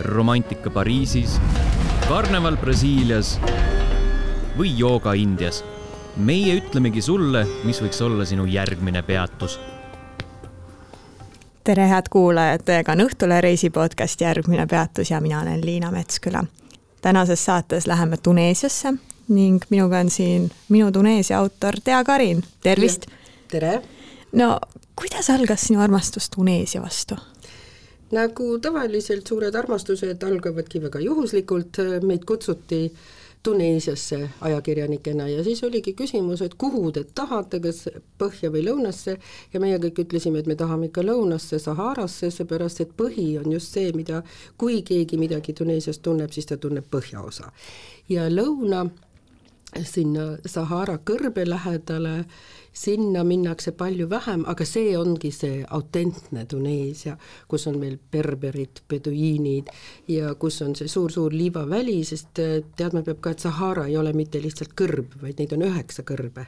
romantika Pariisis, karneval Brasiilias või jooga Indias. meie ütlemegi sulle, mis võiks olla sinu järgmine peatus. tere, head kuulajad, teiega on Õhtule reisi podcast Järgmine peatus ja mina olen Liina Metsküla. tänases saates läheme Tuneesiasse ning minuga on siin minu Tuneesia autor Tea Karin, tervist! tere! no kuidas algas sinu armastus Tuneesia vastu? Nagu tavaliselt suured armastused algavadki väga juhuslikult, meid kutsuti Tuneesiasse ajakirjanikena ja siis oligi küsimus, et kuhu te tahate, kas põhja või lõunasse ja meie kõik ütlesime, et me tahame ikka lõunasse, Saharasse, seepärast et põhi on just see, mida, kui keegi midagi Tuneesias tunneb, siis ta tunneb põhjaosa. ja lõuna sinna Sahara kõrbe lähedale, sinna minnakse palju vähem, aga see ongi see autentne Tuneesia, kus on meil berberid, peduiinid ja kus on see suur-suur liivaväli, sest äh, teadma peab ka, et Sahara ei ole mitte lihtsalt kõrb, vaid neid on üheksa kõrbe.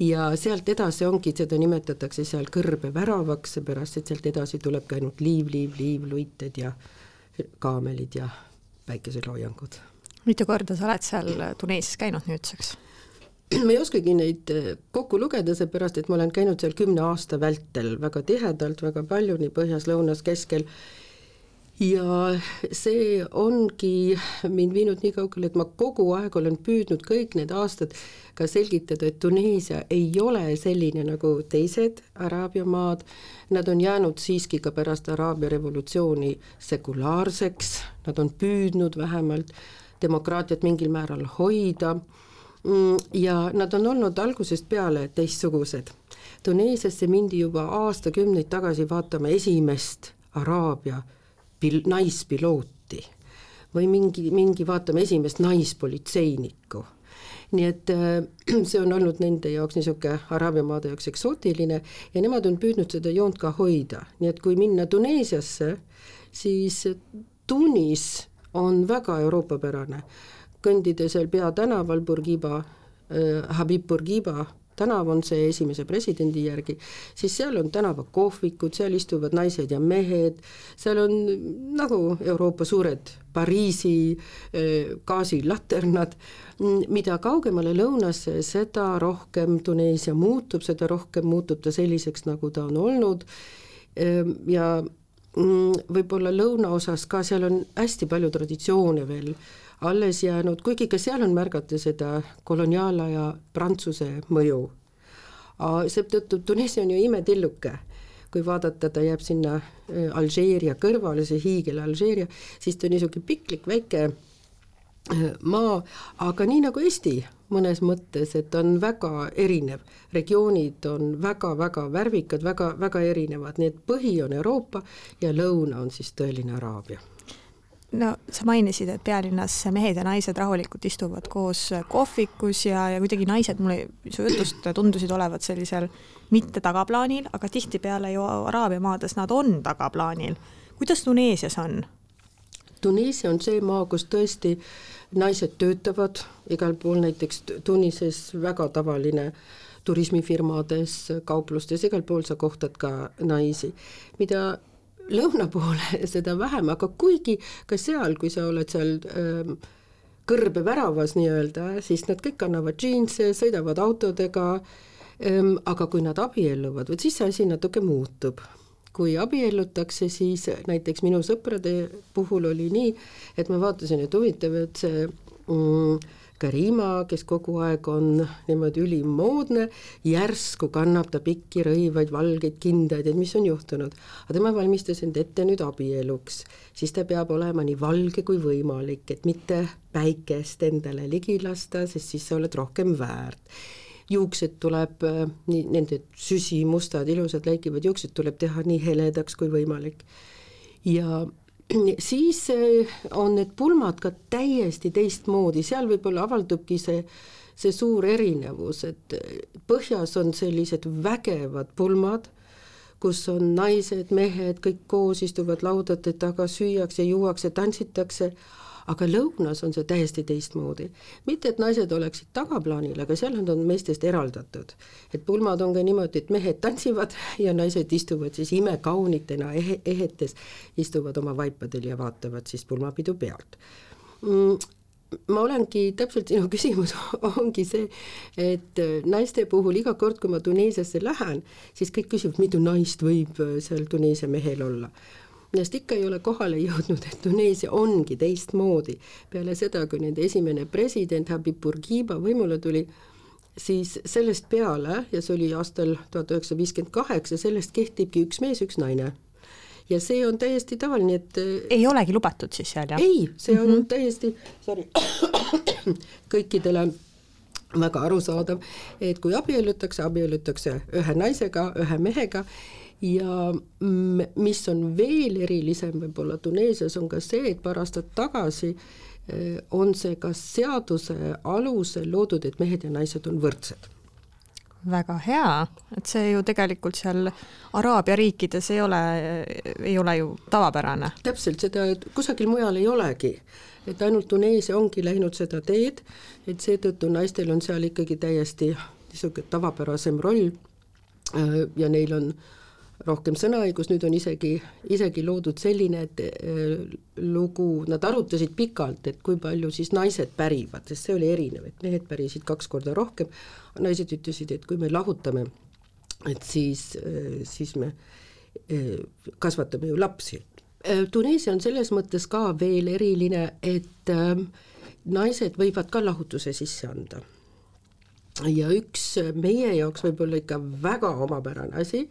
ja sealt edasi ongi, seda nimetatakse seal kõrbeväravaks, seepärast et sealt edasi tulebki ainult liiv, liiv, liiv, luited ja kaamelid ja päikeseloojangud mitu korda sa oled seal Tuneesias käinud nüüdseks? ma ei oskagi neid eh, kokku lugeda, seepärast et ma olen käinud seal kümne aasta vältel väga tihedalt, väga palju, nii põhjas, lõunas, keskel, ja see ongi mind viinud nii kaugele, et ma kogu aeg olen püüdnud kõik need aastad ka selgitada, et Tuneesia ei ole selline nagu teised Araabia maad, nad on jäänud siiski ka pärast Araabia revolutsiooni sekulaarseks, nad on püüdnud vähemalt demokraatiat mingil määral hoida mm, ja nad on olnud algusest peale teistsugused. Tuneesiasse mindi juba aastakümneid tagasi vaatama esimest Araabia pil-, naispilooti või mingi, mingi vaatame esimest naispolitseinikku. nii et äh, see on olnud nende jaoks niisugune Araabia maade jaoks eksootiline ja nemad on püüdnud seda joont ka hoida, nii et kui minna Tuneesiasse, siis Tunis on väga euroopapärane. kõndida seal peatänaval Bourguiba äh,, Habib Bourguiba tänav on see esimese presidendi järgi, siis seal on tänavakohvikud, seal istuvad naised ja mehed, seal on nagu Euroopa suured Pariisi äh, gaasilaternad, mida kaugemale lõunasse, seda rohkem Tuneesia muutub, seda rohkem muutub ta selliseks, nagu ta on olnud. Äh, ja Mm, võib-olla lõunaosas ka, seal on hästi palju traditsioone veel alles jäänud, kuigi ka seal on märgata seda koloniaalaja Prantsuse mõju. seetõttu Tuneesia on ju imetilluke, kui vaadata, ta jääb sinna äh, Alžeeria kõrvale, see hiigel Alžeeria, siis ta on niisugune piklik väike äh, maa, aga nii nagu Eesti mõnes mõttes, et on väga erinev, regioonid on väga-väga värvikad, väga, väga erinevad, nii et põhi on Euroopa ja lõuna on siis tõeline Araabia no sa mainisid, et pealinnas mehed ja naised rahulikult istuvad koos kohvikus ja, ja kuidagi naised mulle su jutust tundusid olevat sellisel mitte tagaplaanil, aga tihtipeale ju Araabia maades nad on tagaplaanil. kuidas Tuneesias on? Tuneesia on see maa, kus tõesti naised töötavad. Igal pool, näiteks Tunises väga tavaline turismifirmades, kauplustes, igal pool sa kohtad ka naisi, mida lõuna poole seda vähem, aga kuigi ka seal, kui sa oled seal ähm, kõrbeväravas nii-öelda, siis nad kõik kannavad džiinse, sõidavad autodega ähm,, aga kui nad abielluvad, vot siis see asi natuke muutub kui abiellutakse, siis näiteks minu sõprade puhul oli nii, et ma vaatasin, et huvitav, et see mm, Karima, kes kogu aeg on niimoodi ülimmoodne, järsku kannab ta pikki rõivaid valgeid kindaid, et mis on juhtunud. aga tema valmistas end ette nüüd abieluks, siis ta peab olema nii valge kui võimalik, et mitte päikest endale ligi lasta, sest siis sa oled rohkem väärt juuksed tuleb, äh, nii nende süsimustad, ilusad läikivad juuksed tuleb teha nii heledaks kui võimalik. ja siis äh, on need pulmad ka täiesti teistmoodi, seal võib-olla avaldubki see, see suur erinevus, et äh, põhjas on sellised vägevad pulmad, kus on naised, mehed, kõik koos istuvad laudade taga, süüakse, juuakse, tantsitakse, aga lõunas on see täiesti teistmoodi. mitte, et naised oleksid tagaplaanil, aga seal nad on meestest eraldatud. et pulmad on ka niimoodi, et mehed tantsivad ja naised istuvad siis imekaunitena ehe, ehetes, istuvad oma vaipadel ja vaatavad siis pulmapidu pealt mm ma olengi, täpselt sinu küsimus ongi see, et naiste puhul iga kord, kui ma Tuneesiasse lähen, siis kõik küsivad, mitu naist võib seal Tuneesia mehel olla millest ikka ei ole kohale jõudnud, et Tuneesia ongi teistmoodi. peale seda, kui nende esimene president Habib Bourguiba võimule tuli, siis sellest peale, ja see oli aastal tuhat üheksasada viiskümmend kaheksa, sellest kehtibki üks mees, üks naine. ja see on täiesti tavaline, et ei olegi lubatud siis seal, jah? ei, see on mm -hmm. täiesti, sorry, kõikidele väga arusaadav, et kui abiellutakse, abiellutakse ühe naisega, ühe mehega ja mis on veel erilisem võib-olla Tuneesias, on ka see, et paar aastat tagasi eh, on see ka seaduse alusel loodud, et mehed ja naised on võrdsed väga hea, et see ju tegelikult seal Araabia riikides ei ole, ei ole ju tavapärane. täpselt, seda kusagil mujal ei olegi. et ainult Tuneesia ongi läinud seda teed, et seetõttu naistel on seal ikkagi täiesti niisugune tavapärasem roll äh, ja neil on äh, rohkem sõnaõigus, nüüd on isegi, isegi loodud selline, et äh, lugu, nad arutasid pikalt, et kui palju siis naised pärivad, sest see oli erinev, et mehed pärisid kaks korda rohkem, naised ütlesid, et kui me lahutame, et siis, äh, siis me äh, kasvatame ju lapsi. Tuneesia on selles mõttes ka veel eriline, et naised võivad ka lahutuse sisse anda. ja üks meie jaoks võib-olla ikka väga omapärane asi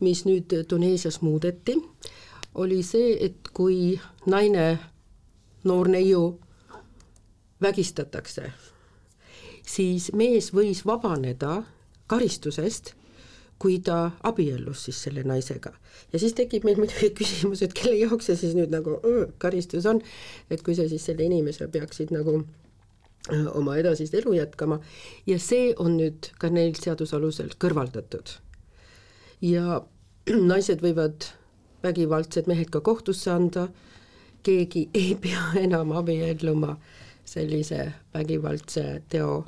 mis nüüd Tuneesias muudeti, oli see, et kui naine, noor neiu vägistatakse, siis mees võis vabaneda karistusest, kui ta abiellus siis selle naisega. ja siis tekib meil muidugi küsimus, et kelle jaoks see siis nüüd nagu öö, karistus on, et kui sa siis selle inimese peaksid nagu oma edasist elu jätkama. Ja see on nüüd ka neil seaduse alusel kõrvaldatud ja naised võivad vägivaldsed mehed ka kohtusse anda, keegi ei pea enam abielluma sellise vägivaldse teo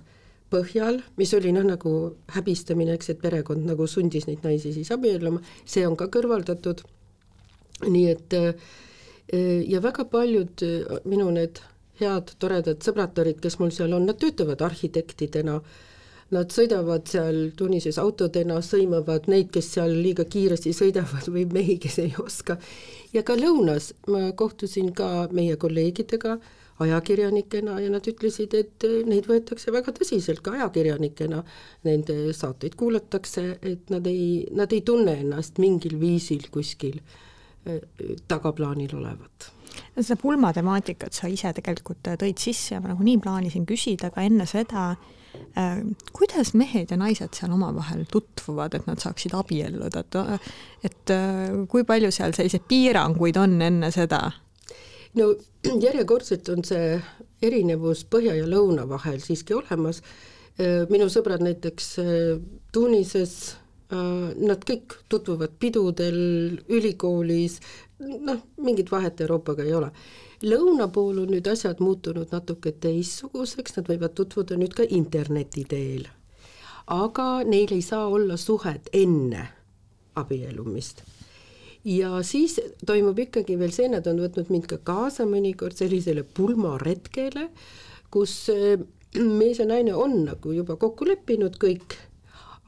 põhjal, mis oli noh, nagu häbistamine, eks, et perekond nagu sundis neid naisi siis abielluma, see on ka kõrvaldatud, nii et ja väga paljud minu need head toredad sõbratarid, kes mul seal on, nad töötavad arhitektidena. äh,, Nad sõidavad seal Tunises autodena, sõimavad neid, kes seal liiga kiiresti sõidavad või mehi, kes ei oska. ja ka lõunas ma kohtusin ka meie kolleegidega, ajakirjanikena ja nad ütlesid, et neid võetakse väga tõsiselt ka ajakirjanikena, nende saateid kuulatakse, et nad ei, nad ei tunne ennast mingil viisil kuskil eh, tagaplaanil olevat seda pulmatemaatikat sa ise tegelikult tõid sisse ja ma nagunii plaanisin küsida ka enne seda, kuidas mehed ja naised seal omavahel tutvuvad, et nad saaksid abielluda, et, et äh, kui palju seal selliseid piiranguid on enne seda? no järjekordselt on see erinevus põhja ja lõuna vahel siiski olemas. Äh, minu sõbrad näiteks Tunises, nad kõik tutvuvad pidudel, ülikoolis, noh, mingit vahet Euroopaga ei ole lõuna pool on nüüd asjad muutunud natuke teistsuguseks, nad võivad tutvuda nüüd ka interneti teel. aga neil ei saa olla suhet enne abiellumist. ja siis toimub ikkagi veel see, nad on võtnud mind ka kaasa mõnikord sellisele pulmaretkele, kus eh, mees ja naine on nagu juba kokku leppinud kõik,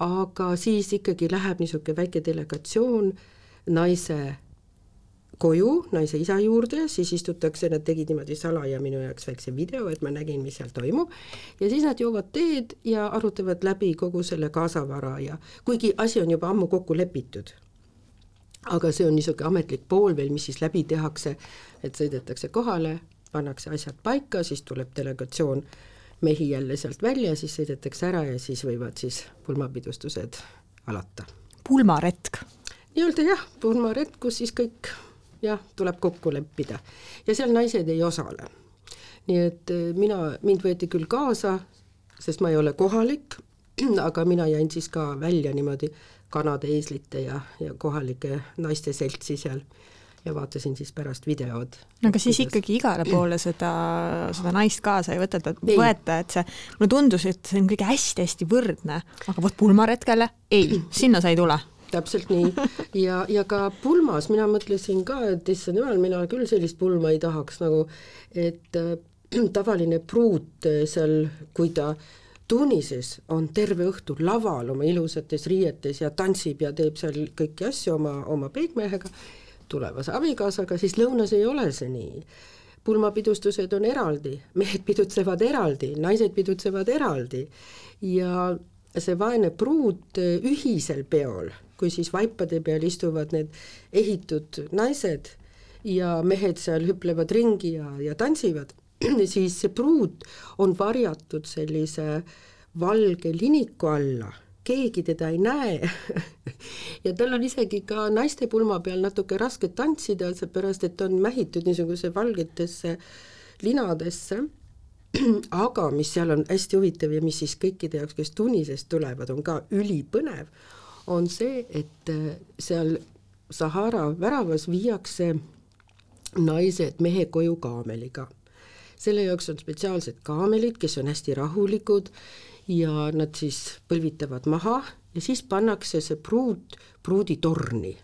aga siis ikkagi läheb niisugune väike delegatsioon naise koju naise isa juurde, siis istutakse, nad tegid niimoodi salaja minu jaoks väikse video, et ma nägin, mis seal toimub, ja siis nad joovad teed ja arutavad läbi kogu selle kaasavara ja kuigi asi on juba ammu kokku lepitud, aga see on niisugune ametlik pool veel, mis siis läbi tehakse, et sõidetakse kohale, pannakse asjad paika, siis tuleb delegatsioon mehi jälle sealt välja, siis sõidetakse ära ja siis võivad siis pulmapidustused alata. pulmaretk? nii-öelda jah, pulmaretk, kus siis kõik jah, tuleb kokku leppida ja seal naised ei osale. nii et eh, mina, mind võeti küll kaasa, sest ma ei ole kohalik, aga mina jäin siis ka välja niimoodi kanade, eeslite ja, ja kohalike naiste seltsi seal ja vaatasin siis pärast videod. no aga siis ikkagi igale poole seda, seda naist kaasa ei võteta, võeta, et see, mulle tundus, et see on kõige hästi-hästi võrdne, aga vot pulmaretkele ei, sinna sa ei tule. Täpselt nii ja, ja ka pulmas mina mõtlesin ka, et issand jumal, mina küll sellist pulma ei tahaks nagu, et äh, tavaline pruut äh, seal, kui ta Tunises on terve õhtu laval oma ilusates riietes ja tantsib ja teeb seal kõiki asju oma, oma peigmehega, tulevase abikaasaga, siis lõunas ei ole see nii. pulmapidustused on eraldi, mehed pidutsevad eraldi, naised pidutsevad eraldi ja see vaene pruut äh, ühisel peol, kui siis vaipade peal istuvad need ehitud naised ja mehed seal hüplevad ringi ja, ja tantsivad, siis see pruut on varjatud sellise valge liniku alla, keegi teda ei näe ja tal on isegi ka naiste pulma peal natuke raske tantsida, seepärast et on mähitud niisuguse valgetesse linadesse aga mis seal on hästi huvitav ja mis siis kõikide jaoks, kes Tunisest tulevad, on ka ülipõnev, on see, et äh, seal Sahara väravas viiakse naised mehe koju kaameliga. selle jaoks on spetsiaalsed kaamelid, kes on hästi rahulikud ja nad siis põlvitavad maha ja siis pannakse see pruut pruuditorni.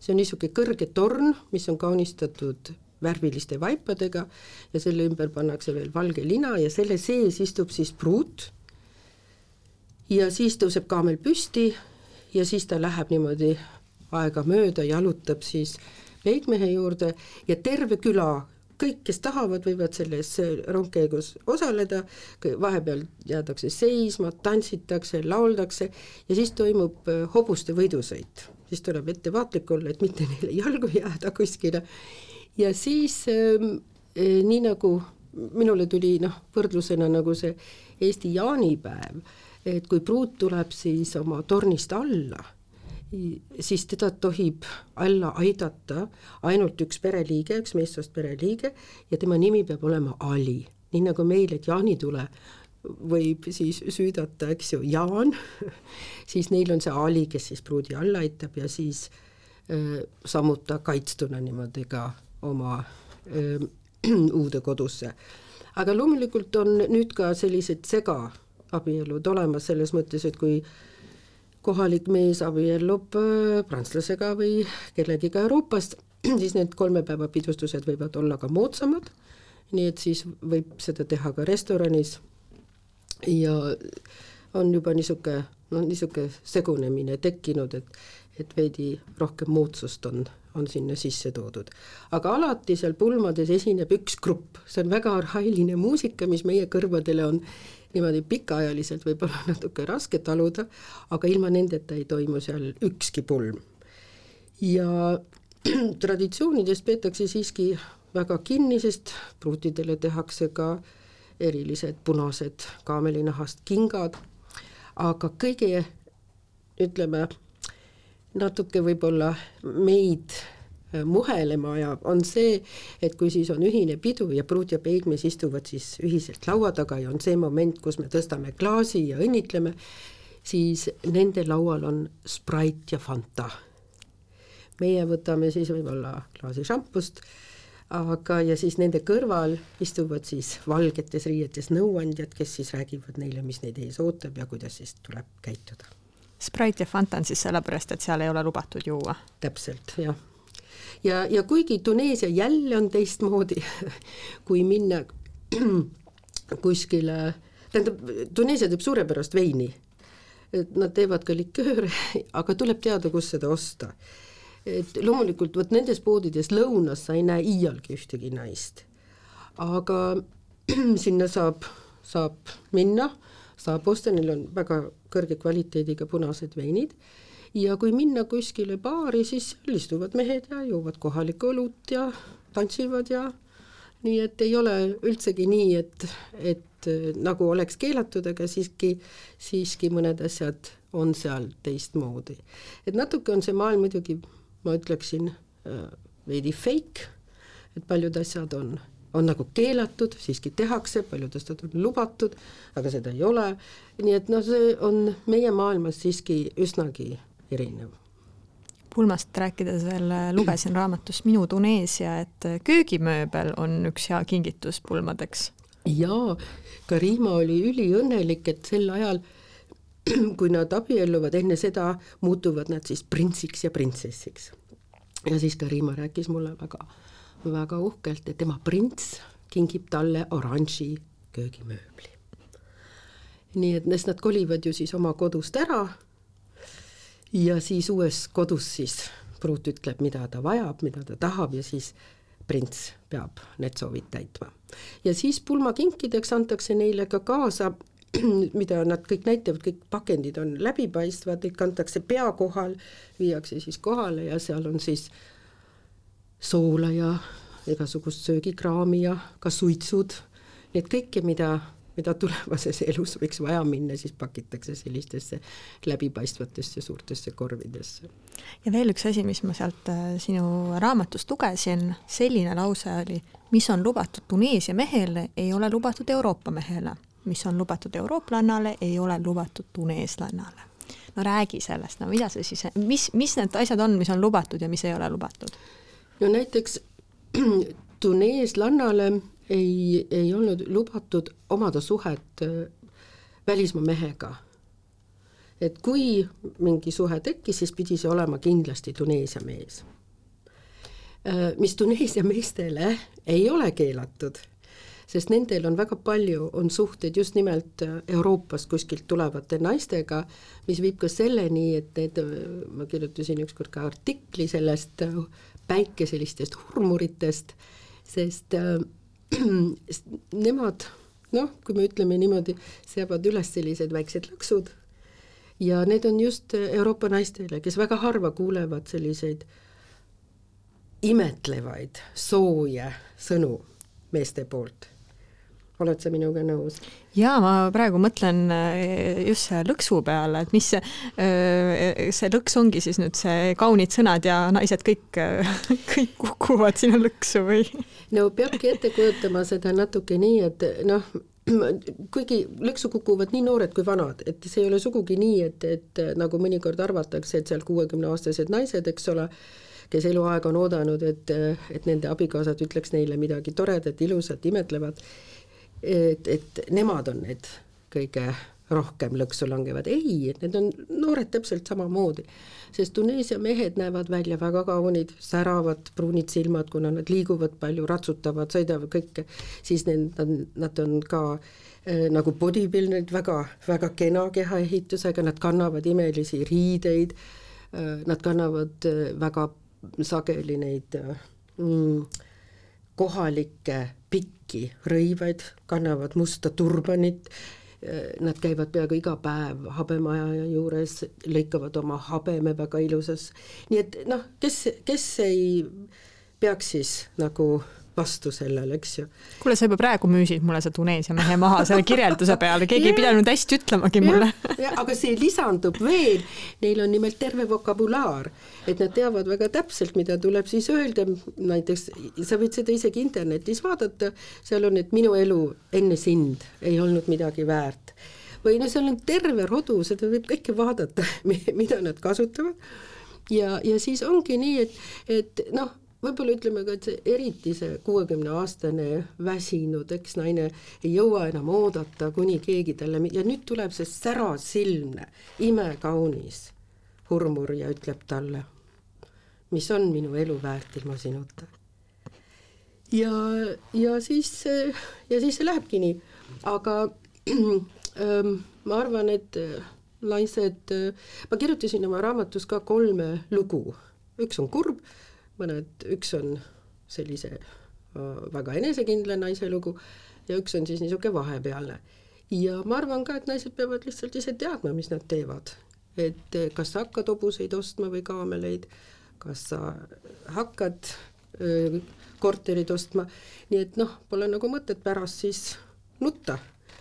see on niisugune kõrge torn, mis on kaunistatud värviliste vaipadega ja selle ümber pannakse veel valge lina ja selle sees istub siis pruut. Ja siis tõuseb kaamel püsti ja siis ta läheb niimoodi aegamööda, jalutab siis peigmehe juurde ja terve küla, kõik, kes tahavad, võivad selles rongkäigus osaleda, vahepeal jäädakse seisma, tantsitakse, lauldakse ja siis toimub äh, hobuste võidusõit. siis tuleb ettevaatlik olla, et mitte neile jalgu jääda kuskile ja siis äh, nii nagu minule tuli noh, võrdlusena nagu see Eesti jaanipäev, et kui pruut tuleb siis oma tornist alla, siis teda tohib alla aidata ainult üks pereliige, üks meessoost pereliige ja tema nimi peab olema Ali, nii nagu meil, et jaanitule võib siis süüdata, eks ju, Jaan siis neil on see Ali, kes siis pruudi alla aitab ja siis äh, sammub ta kaitstuna niimoodi ka oma öö, uude kodusse. aga loomulikult on nüüd ka sellised segaabielud olemas selles mõttes, et kui kohalik mees abiellub prantslasega või kellegiga Euroopast, siis need kolme päeva pidustused võivad olla ka moodsamad, nii et siis võib seda teha ka restoranis ja on juba niisugune, noh, niisugune segunemine tekkinud, et et veidi rohkem moodsust on, on sinna sisse toodud. aga alati seal pulmades esineb üks grupp, see on väga arhailine muusika, mis meie kõrvadele on niimoodi pikaajaliselt võib-olla natuke raske taluda, aga ilma nendeta ei toimu seal ükski pulm. ja traditsioonidest peetakse siiski väga kinni, sest pruutidele tehakse ka erilised punased kaamelinahast kingad, aga kõige ütleme, natuke võib-olla meid äh, muhelema ajab, on see, et kui siis on ühine pidu ja pruut ja peigmees istuvad siis ühiselt laua taga ja on see moment, kus me tõstame klaasi ja õnnitleme, siis nende laual on Sprite ja Fanta. meie võtame siis võib-olla klaasi šampust, aga, ja siis nende kõrval istuvad siis valgetes riietes nõuandjad, kes siis räägivad neile, mis neid ees ootab ja kuidas siis tuleb käituda Sprite ja Fanta on siis sellepärast, et seal ei ole lubatud juua? täpselt, jah. ja, ja kuigi Tuneesia jälle on teistmoodi, kui minna kuskile, tähendab, Tuneesia teeb suurepärast veini, et nad teevad ka likööre, aga tuleb teada, kus seda osta. et loomulikult vot nendes poodides lõunas sa ei näe iialgi ühtegi naist, aga sinna saab, saab minna saab osta, neil on väga kõrge kvaliteediga punased veinid ja kui minna kuskile baari, siis seal istuvad mehed ja joovad kohalikku õlut ja tantsivad ja nii et ei ole üldsegi nii, et, et nagu oleks keelatud, aga siiski, siiski mõned asjad on seal teistmoodi. et natuke on see maailm muidugi, ma ütleksin, veidi fake, et paljud asjad on on nagu keelatud, siiski tehakse, paljud asjad on lubatud, aga seda ei ole, nii et noh, see on meie maailmas siiski üsnagi erinev. pulmast rääkides veel äh, lugesin raamatust Minu Tuneesia, et äh, köögimööbel on üks hea kingitus pulmadeks. jaa, Karima oli üliõnnelik, et sel ajal, kui nad abielluvad, enne seda muutuvad nad siis printsiks ja printsessiks. ja siis Karima rääkis mulle väga, väga uhkelt, et tema prints kingib talle oranži köögimööbli. nii et nes nad kolivad ju siis oma kodust ära ja siis uues kodus siis pruut ütleb, mida ta vajab, mida ta tahab ja siis prints peab need soovid täitma. ja siis pulmakinkideks antakse neile ka kaasa mida nad kõik näitavad, kõik pakendid on läbipaistvad, kõik antakse pea kohal, viiakse siis kohale ja seal on siis soola ja igasugust söögikraami ja ka suitsud, nii et kõike, mida mida tulevases elus võiks vaja minna, siis pakitakse sellistesse läbipaistvatesse suurtesse korvidesse. ja veel üks asi, mis ma sealt äh, sinu raamatust lugesin, selline lause oli, mis on lubatud Tuneesia mehele, ei ole lubatud Euroopa mehele. mis on lubatud eurooplannale, ei ole lubatud tuneeslannale. no räägi sellest, no mida see siis, mis, mis need asjad on, mis on lubatud ja mis ei ole lubatud? No näiteks tuneeslannale ei, ei olnud lubatud omada suhet äh, välismaa mehega. et kui mingi suhe tekkis, siis pidi see olema kindlasti Tuneesia mees. Äh, mis Tuneesia meestele ei ole keelatud, sest nendel on väga palju, on suhteid just nimelt äh, Euroopast kuskilt tulevate naistega, mis viib ka selleni, et need, ma kirjutasin ükskord ka artikli sellest päikeselistest hurmuritest, sest äh, nemad noh, kui me ütleme niimoodi, seavad üles sellised väiksed lõksud ja need on just Euroopa naistele, kes väga harva kuulevad selliseid imetlevaid, sooje sõnu meeste poolt oled sa minuga nõus? jaa, ma praegu mõtlen äh, just selle lõksu peale, et mis see, äh, see lõks ongi siis nüüd see kaunid sõnad ja naised kõik, äh, kõik kukuvad sinna lõksu või? no peabki ette kujutama seda natuke nii, et noh, kuigi lõksu kukuvad nii noored kui vanad, et see ei ole sugugi nii, et, et nagu mõnikord arvatakse, et seal kuuekümneaastased naised, eks ole, kes eluaeg on oodanud, et, et nende abikaasad ütleks neile midagi toredat, ilusat, imetlevat et, et nemad on need kõige rohkem lõksu langevad, ei, need on noored täpselt samamoodi. sest Tuneesia mehed näevad välja väga kaunid, säravad pruunid silmad, kuna nad liiguvad palju, ratsutavad, sõidavad kõike, siis need, nad, on ka äh, nagu bodybuilderid, väga, väga kena kehaehitusega, nad kannavad imelisi riideid äh,, nad kannavad äh, väga sageli neid mm, kohalikke pikki rõivaid, kannavad musta turbanit, nad käivad peaaegu iga päev habemaja juures, lõikavad oma habeme väga ilusas, nii et noh, kes, kes ei peaks siis nagu vastu sellele, eks ju. kuule, sa juba praegu müüsid mulle see Tuneesia mehe maha selle kirjelduse peale, keegi yeah. ei pidanud hästi ütlemagi mulle. aga see lisandub veel, neil on nimelt terve vokabulaar, et nad teavad väga täpselt, mida tuleb siis öelda, näiteks sa võid seda isegi internetis vaadata, seal on, et minu elu enne sind ei olnud midagi väärt või no seal on terve rodu, seda võib kõike vaadata, mida nad kasutavad ja, ja siis ongi nii, et, et noh, võib-olla ütleme ka, et see eriti see kuuekümneaastane väsinud eksnaine ei jõua enam oodata, kuni keegi talle ja nüüd tuleb see särasilmne, imekaunis hurmur ja ütleb talle, mis on minu elu väärt ilma sinuta. ja, ja siis, ja siis see lähebki nii, aga ähm, ma arvan, et naised, ma kirjutasin oma raamatus ka kolme lugu, üks on kurb mõned, üks on sellise äh, väga enesekindla naise lugu ja üks on siis niisugune vahepealne. ja ma arvan ka, et naised peavad lihtsalt ise teadma, mis nad teevad. et äh, kas sa hakkad hobuseid ostma või kaameleid, kas sa hakkad öö, äh, korterid ostma, nii et noh, pole nagu mõtet pärast siis nutta,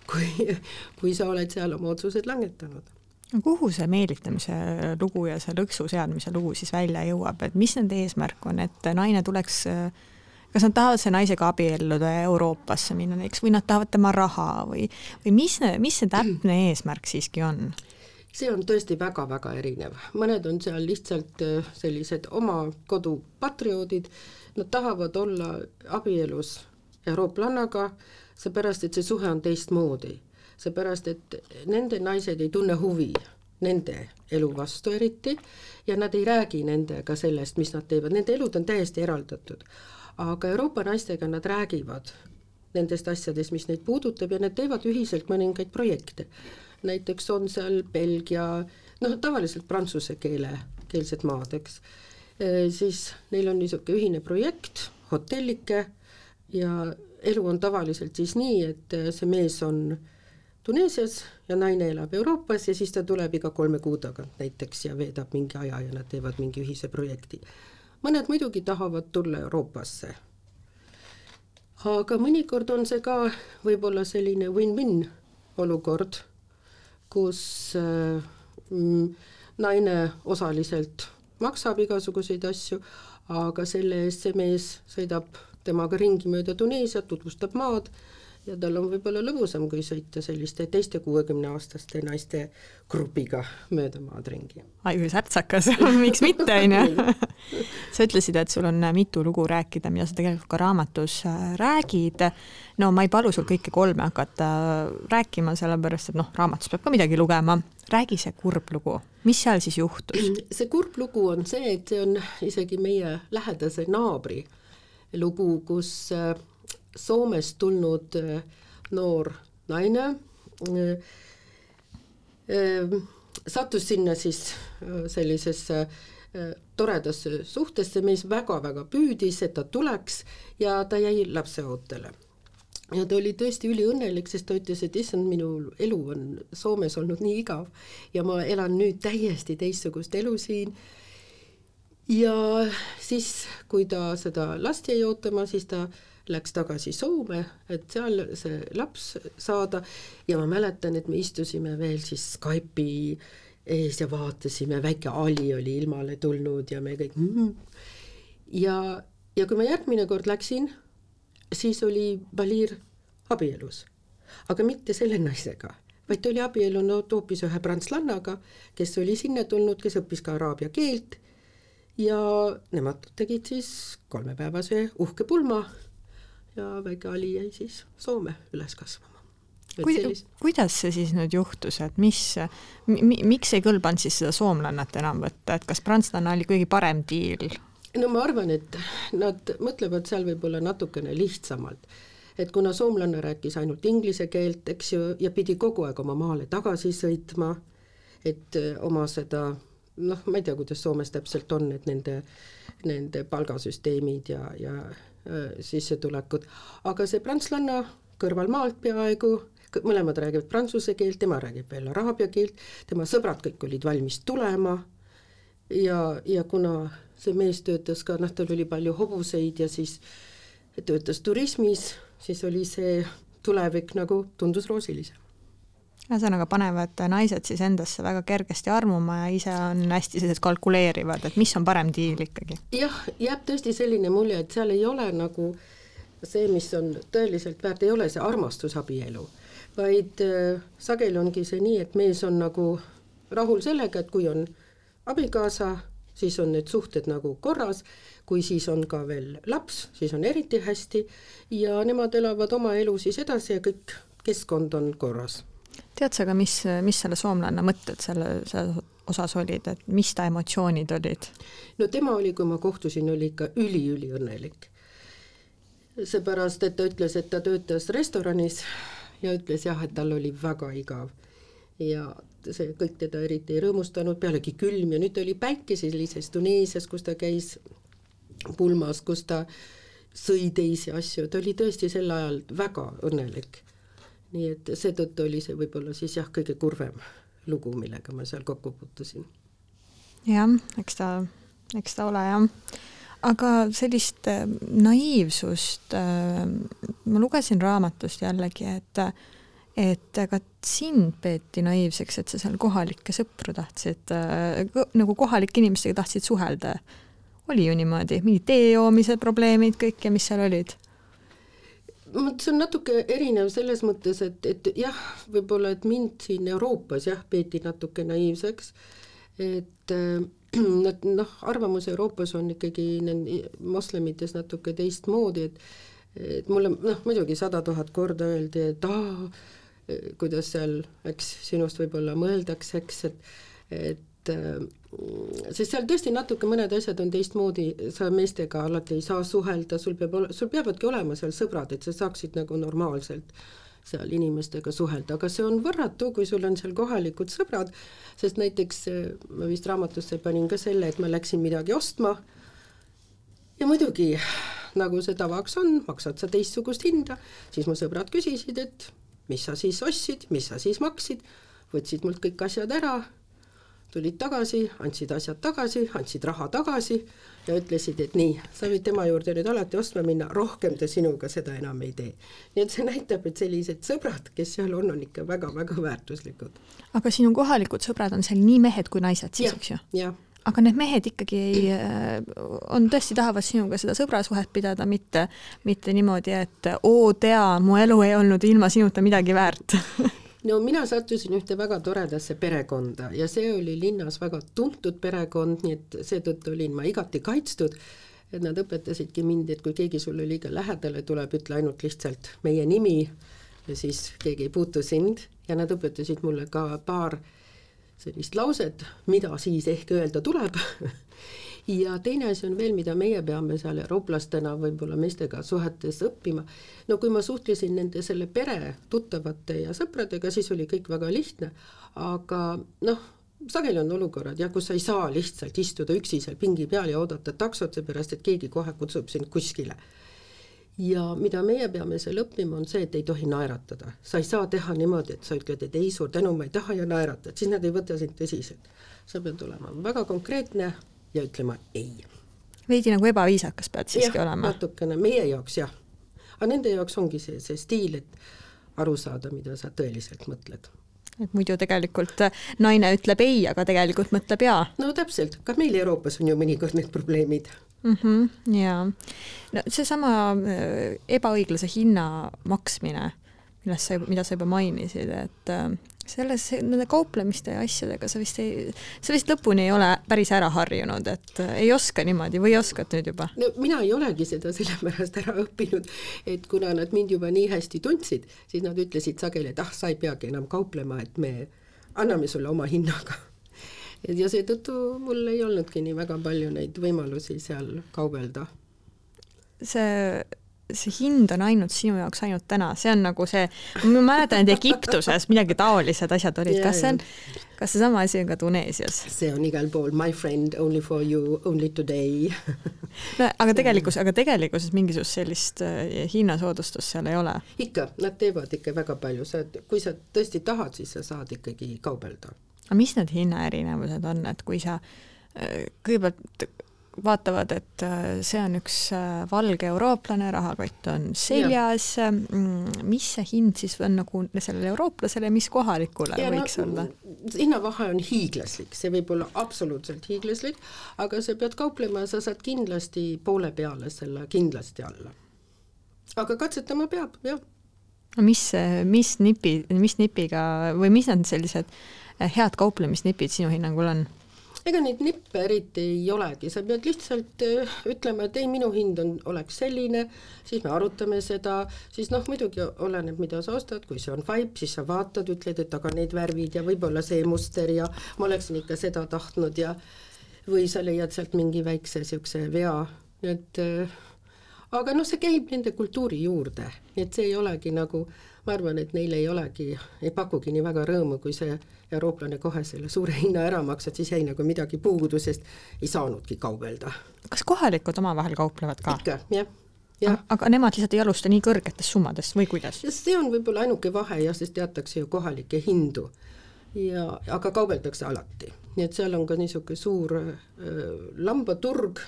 kui, kui sa oled seal oma otsused langetanud kuhu see meelitamise lugu ja see lõksu seadmise lugu siis välja jõuab, et mis nende eesmärk on, et naine tuleks, kas nad tahavad selle naisega abielluda ja Euroopasse minna näiteks või nad tahavad tema raha või, või mis, mis see täpne eesmärk siiski on? see on tõesti väga-väga erinev, mõned on seal lihtsalt äh, sellised oma kodu patrioodid, nad tahavad olla abielus eurooplannaga, seepärast et see suhe on teistmoodi. Seepärast, et nende naised ei tunne huvi nende elu vastu eriti ja nad ei räägi nendega sellest, mis nad teevad, nende elud on täiesti eraldatud. aga Euroopa naistega nad räägivad nendest asjadest, mis neid puudutab ja nad teevad ühiselt mõningaid projekte. näiteks on seal Belgia, noh tavaliselt prantsuse keele, keelsed maad, eks, siis neil on niisugune ühine projekt, hotellike ja elu on tavaliselt siis nii, et see mees on Tuneesias ja naine elab Euroopas ja siis ta tuleb iga kolme kuu tagant näiteks ja veedab mingi aja ja nad teevad mingi ühise projekti. mõned muidugi tahavad tulla Euroopasse. aga mõnikord on see ka võib-olla selline win-win olukord, kus äh, mm, naine osaliselt maksab igasuguseid asju, aga selle eest see mees sõidab temaga ringi mööda Tuneesiat, tutvustab maad ja tal on võib-olla lõbusam, kui sõita selliste teiste kuuekümneaastaste naiste grupiga mööda maad ringi. ai kui särtsakas miks mitte, on ju. sa ütlesid, et sul on mitu lugu rääkida, mida sa tegelikult ka raamatus äh, räägid. no ma ei palu sul kõike kolme hakata rääkima, sellepärast et noh, raamatus peab ka midagi lugema. räägi see kurb lugu, mis seal siis juhtus? see kurb lugu on see, et see on isegi meie lähedase naabri lugu, kus äh, Soomest tulnud äh, noor naine äh, äh, sattus sinna siis sellisesse toredasse suhtesse, mees väga-väga püüdis, et ta tuleks ja ta jäi lapseootele. ja ta oli tõesti üliõnnelik, sest ta ütles, et issand, minu elu on Soomes olnud nii igav ja ma elan nüüd täiesti teistsugust elu siin. ja siis, kui ta seda last jäi ootama, siis ta äh, läks tagasi Soome, et seal see laps saada. Ja ma mäletan, et me istusime veel siis Skype'i ees ja vaatasime, väike Ali oli ilmale tulnud ja me kõik mm. ja, ja kui ma järgmine kord läksin, siis oli Valir abielus, aga mitte selle naisega, vaid ta oli abiellunud hoopis ühe prantslannaga, kes oli sinna tulnud, kes õppis ka araabia keelt. Ja nemad tegid siis kolmepäevase uhke pulma ja väike Ali jäi siis Soome üles kasvama. Kuid, sellis... kuidas see siis nüüd juhtus, et mis mi,, miks ei kõlbanud siis seda soomlannat enam võtta, et kas prantslanna oli kõige parem diil? no ma arvan, et nad mõtlevad seal võib-olla natukene lihtsamalt, et kuna soomlanna rääkis ainult inglise keelt, eks ju, ja pidi kogu aeg oma maale tagasi sõitma, et oma seda noh, ma ei tea, kuidas Soomes täpselt on, et nende, nende palgasüsteemid ja, ja Äh, sissetulekud, aga see prantslanna kõrvalmaalt peaaegu, mõlemad räägivad prantsuse keelt, tema räägib veel araabia keelt, tema sõbrad kõik olid valmis tulema. Ja, ja kuna see mees töötas ka, noh, tal oli palju hobuseid ja siis töötas turismis, siis oli see tulevik nagu tundus roosilisem ühesõnaga panevad naised siis endasse väga kergesti armuma ja ise on hästi sellised kalkuleerivad, et mis on parem diil ikkagi. jah, jääb tõesti selline mulje, et seal ei ole nagu see, mis on tõeliselt väärt, ei ole see armastusabielu, vaid äh, sageli ongi see nii, et mees on nagu rahul sellega, et kui on abikaasa, siis on need suhted nagu korras, kui siis on ka veel laps, siis on eriti hästi ja nemad elavad oma elu siis edasi ja kõik keskkond on korras tead sa ka, mis, mis selle soomlanna mõtted selle, selle osas olid, et mis ta emotsioonid olid? no tema oli, kui ma kohtusin, oli ikka üliüliõnnelik. seepärast, et ta ütles, et ta töötas restoranis ja ütles jah, et tal oli väga igav ja see kõik teda eriti ei rõõmustanud, pealegi külm ja nüüd oli päike sellises Tuneesias, kus ta käis pulmas, kus ta sõi teisi asju, ta oli tõesti sel ajal väga õnnelik nii et seetõttu oli see võib-olla siis jah, kõige kurvem lugu, millega ma seal kokku puutusin. jah, eks ta, eks ta ole jah. aga sellist äh, naiivsust äh, ma lugesin raamatust jällegi, et et ka sind peeti naiivseks, et sa seal kohalikke sõpru tahtsid äh,, nagu kohalike inimestega tahtsid suhelda. oli ju niimoodi, mingid tee joomise probleemid kõik ja mis seal olid? See on natuke erinev selles mõttes, et, et jah, võib-olla, et mind siin Euroopas jah, peeti natuke naiivseks, et nad noh, arvamus Euroopas on ikkagi moslemites natuke teistmoodi, et et mulle noh, muidugi sada tuhat korda öeldi, et aa, kuidas seal, eks sinust võib-olla mõeldakse, eks, et et sest seal tõesti natuke mõned asjad on teistmoodi, sa meestega alati ei saa suhelda, sul peab sul peavadki olema seal sõbrad, et sa saaksid nagu normaalselt seal inimestega suhelda, aga see on võrratu, kui sul on seal kohalikud sõbrad, sest näiteks ma vist raamatusse panin ka selle, et ma läksin midagi ostma ja muidugi, nagu see tavaks on, maksad sa teistsugust hinda, siis mu sõbrad küsisid, et mis sa siis ostsid, mis sa siis maksid, võtsid mult kõik asjad ära tulid tagasi, andsid asjad tagasi, andsid raha tagasi ja ütlesid, et nii, sa võid tema juurde nüüd alati ostma minna, rohkem ta sinuga seda enam ei tee. nii et see näitab, et sellised sõbrad, kes seal on, on ikka väga-väga väärtuslikud. aga sinu kohalikud sõbrad on seal nii mehed kui naised siis, eks ju? jah aga need mehed ikkagi ei, äh, on tõesti, tahavad sinuga seda sõbrasuhet pidada, mitte, mitte niimoodi, et oo tea, mu elu ei olnud ilma sinuta midagi väärt no mina sattusin ühte väga toredasse perekonda ja see oli linnas väga tuntud perekond, nii et seetõttu olin ma igati kaitstud, et nad õpetasidki mind, et kui keegi sulle liiga lähedale tuleb, ütle ainult lihtsalt meie nimi ja siis keegi ei puutu sind. Ja nad õpetasid mulle ka paar sellist lauset, mida siis ehk öelda tuleb ja teine asi on veel, mida meie peame seal eurooplastena võib-olla meestega suhetes õppima, no kui ma suhtlesin nende selle pere tuttavate ja sõpradega, siis oli kõik väga lihtne, aga noh, sageli on olukorrad jah, kus sa ei saa lihtsalt istuda üksi seal pingi peal ja oodata taksot, seepärast et keegi kohe kutsub sind kuskile. ja mida meie peame seal õppima, on see, et ei tohi naeratada, sa ei saa teha niimoodi, et sa ütled, et ei, suur tänu, ma ei taha ja naeratad, siis nad ei võta sind tõsiselt. sa pead olema väga konkreetne ja ütlema ei. veidi nagu ebaviisakas pead siiski ja, olema. natukene, meie jaoks jah. aga nende jaoks ongi see, see stiil, et aru saada, mida sa tõeliselt mõtled et muidu tegelikult naine ütleb ei, aga tegelikult mõtleb jaa. no täpselt, ka meil Euroopas on ju mõnikord need probleemid mm. -hmm, jaa, no seesama äh, ebaõiglase hinna maksmine, millest sa, mida sa juba mainisid, et äh, selles, nende kauplemiste ja asjadega sa vist ei, sa vist lõpuni ei ole päris ära harjunud, et äh, ei oska niimoodi või oskad nüüd juba? no mina ei olegi seda sellepärast ära õppinud, et kuna nad mind juba nii hästi tundsid, siis nad ütlesid sageli, et ah, sa ei peagi enam kauplema, et me anname sulle oma hinnaga. ja seetõttu mul ei olnudki nii väga palju neid võimalusi seal kaubelda. see see hind on ainult sinu jaoks ainult täna, see on nagu see, ma mäletan, et Egiptuses midagi taolised asjad olid, kas see on, kas seesama asi on ka Tuneesias? see on igal pool, my friend, only for you, only today no aga tegelikkus, aga tegelikkuses mingisugust sellist äh, hinnasoodustust seal ei ole? ikka, nad teevad ikka väga palju, sa, kui sa tõesti tahad, siis sa saad ikkagi kaubelda. aga mis need hinnaerinevused on, et kui sa äh, kõigepealt vaatavad, et äh, see on üks äh, valge eurooplane, rahakott on seljas, mm, mis see hind siis on nagu sellele eurooplasele, mis kohalikule ja võiks no, olla? hinnavahe on hiiglaslik, see võib olla absoluutselt hiiglaslik, aga sa pead kauplema, sa saad kindlasti poole peale selle kindlasti alla. aga katsetama peab, jah. mis, mis nipi, mis nipiga või mis need sellised head kauplemisnipid sinu hinnangul on? Ega neid nippe eriti ei olegi, sa pead lihtsalt äh, ütlema, et ei, minu hind on, oleks selline, siis me arutame seda, siis noh, muidugi oleneb, mida sa ostad, kui see on vaip, siis sa vaatad, ütled, et aga need värvid ja võib-olla see muster ja ma oleksin ikka seda tahtnud ja või sa leiad sealt mingi väikse niisuguse vea, et äh, aga noh, see käib nende kultuuri juurde, nii et see ei olegi nagu, ma arvan, et neil ei olegi, ei pakugi nii väga rõõmu, kui see eurooplane kohe selle suure hinna ära maksab, siis jäi nagu midagi puudu, sest ei saanudki kaubelda. kas kohalikud omavahel kauplevad ka? ikka, jah Ja. aga nemad lihtsalt ei alusta nii kõrgetest summadest või kuidas? see on võib-olla ainuke vahe jah, sest teatakse ju kohalikke hindu ja, aga kaubeldakse alati, nii et seal on ka niisugune suur äh, lambaturg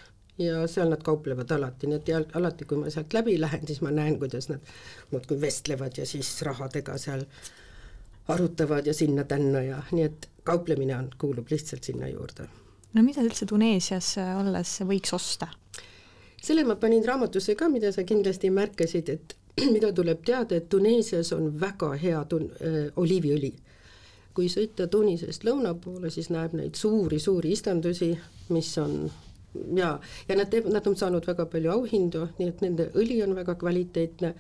ja seal nad kauplevad alati, nii et alati, kui ma sealt läbi lähen, siis ma näen, kuidas nad muudkui vestlevad ja siis rahadega seal äh, arutavad ja sinna-tänna ja nii et kauplemine on, kuulub lihtsalt sinna juurde. no mida üldse Tuneesias olles võiks osta? selle ma panin raamatusse ka, mida sa kindlasti märkasid, et mida tuleb teada, et Tuneesias on väga hea tun- äh,, oliiviõli. kui sõita Tunisest lõuna poole, siis näeb neid suuri-suuri istandusi, mis on ja, ja nad teevad, nad on saanud väga palju auhindu, nii et nende õli on väga kvaliteetne,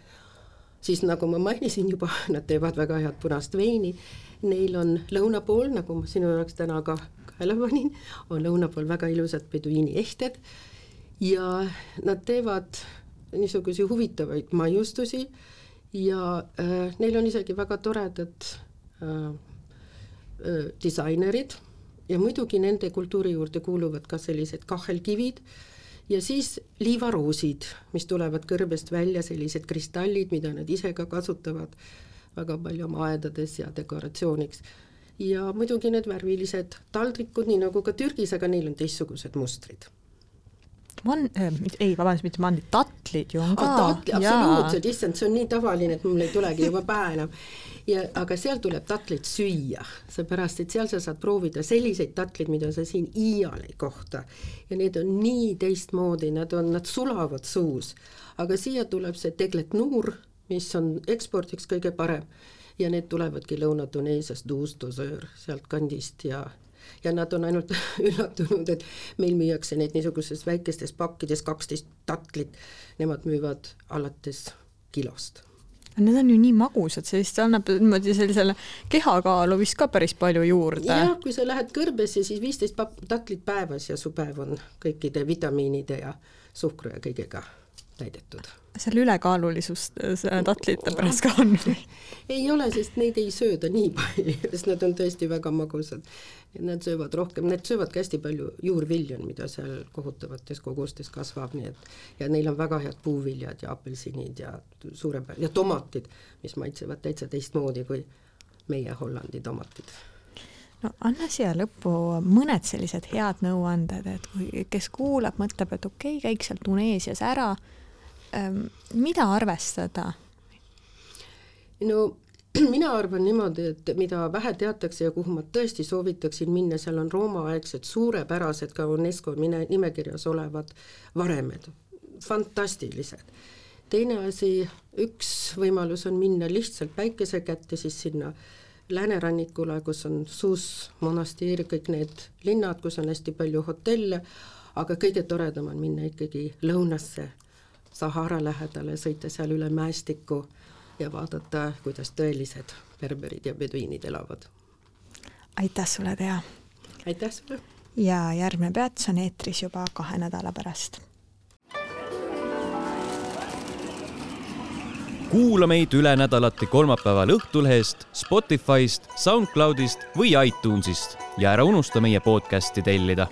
siis nagu ma mainisin juba, nad teevad väga head punast veini, neil on lõuna pool, nagu ma sinu jaoks täna ka kaela panin, on lõuna pool väga ilusad peduiini ehted ja nad teevad niisuguseid huvitavaid maiustusi ja äh, neil on isegi väga toredad äh, äh, disainerid ja muidugi nende kultuuri juurde kuuluvad ka sellised kahelkivid ja siis liivaroosid, mis tulevad kõrbest välja, sellised kristallid, mida nad ise ka kasutavad väga palju oma aedades ja dekoratsiooniks. ja muidugi need värvilised taldrikud, nii nagu ka Türgis, aga neil on teistsugused mustrid man- äh,, ei, vabandust, mitte mandlid, tatlid ju on ka. tatli, absoluutselt, issand, see on nii tavaline, et mul ei tulegi juba pähe enam. Ja aga seal tuleb tatleid süüa, seepärast et seal sa saad proovida selliseid tatleid, mida sa siin iial ei kohta. ja need on nii teistmoodi, nad on, nad sulavad suus. aga siia tuleb see tegletnuur, mis on ekspordiks kõige parem ja need tulevadki Lõuna-Tuneesiast, Duus-Dosöör sealt kandist ja ja nad on ainult üllatunud, et meil müüakse neid niisuguses väikestes pakkides kaksteist tatlit, nemad müüvad alates kilost Need on ju nii magusad, see vist annab niimoodi sellisele kehakaalu vist ka päris palju juurde. jah, kui sa lähed kõrbesse, siis viisteist tatlit päevas ja su päev on kõikide vitamiinide ja suhkru ja kõigega täidetud. seal ülekaalulisust tatlite pärast ka on ei ole, sest neid ei sööda nii palju, sest nad on tõesti väga magusad. Nad söövad rohkem, need söövadki hästi palju juurvilju, mida seal kohutavates kogustes kasvab, nii et ja neil on väga head puuviljad ja apelsinid ja suurepär- ja tomatid, mis maitsevad täitsa teistmoodi kui meie Hollandi tomatid no anna siia lõppu mõned sellised head nõuanded, et kui, kes kuulab, mõtleb, et okei okay,, käiks seal Tuneesias ära mida arvestada? no mina arvan niimoodi, et mida vähe teatakse ja kuhu ma tõesti soovitaksin minna, seal on Rooma-aegsed suurepärased ka UNESCO mine, nimekirjas olevad varemed, fantastilised. teine asi, üks võimalus on minna lihtsalt päikese kätte siis sinna läänerannikule, kus on Sus monasteer, kõik need linnad, kus on hästi palju hotelle, aga kõige toredam on minna ikkagi lõunasse, Sahara lähedale, sõita seal üle mäestiku ja vaadata, kuidas tõelised berberid ja beduiinid elavad. aitäh sulle, Tea! aitäh sulle! ja järgmine peatus on eetris juba kahe nädala pärast. kuula meid üle nädalati kolmapäeval Õhtulehest, Spotify'st, SoundCloud'ist või iTunes'ist ja ära unusta meie podcast'i tellida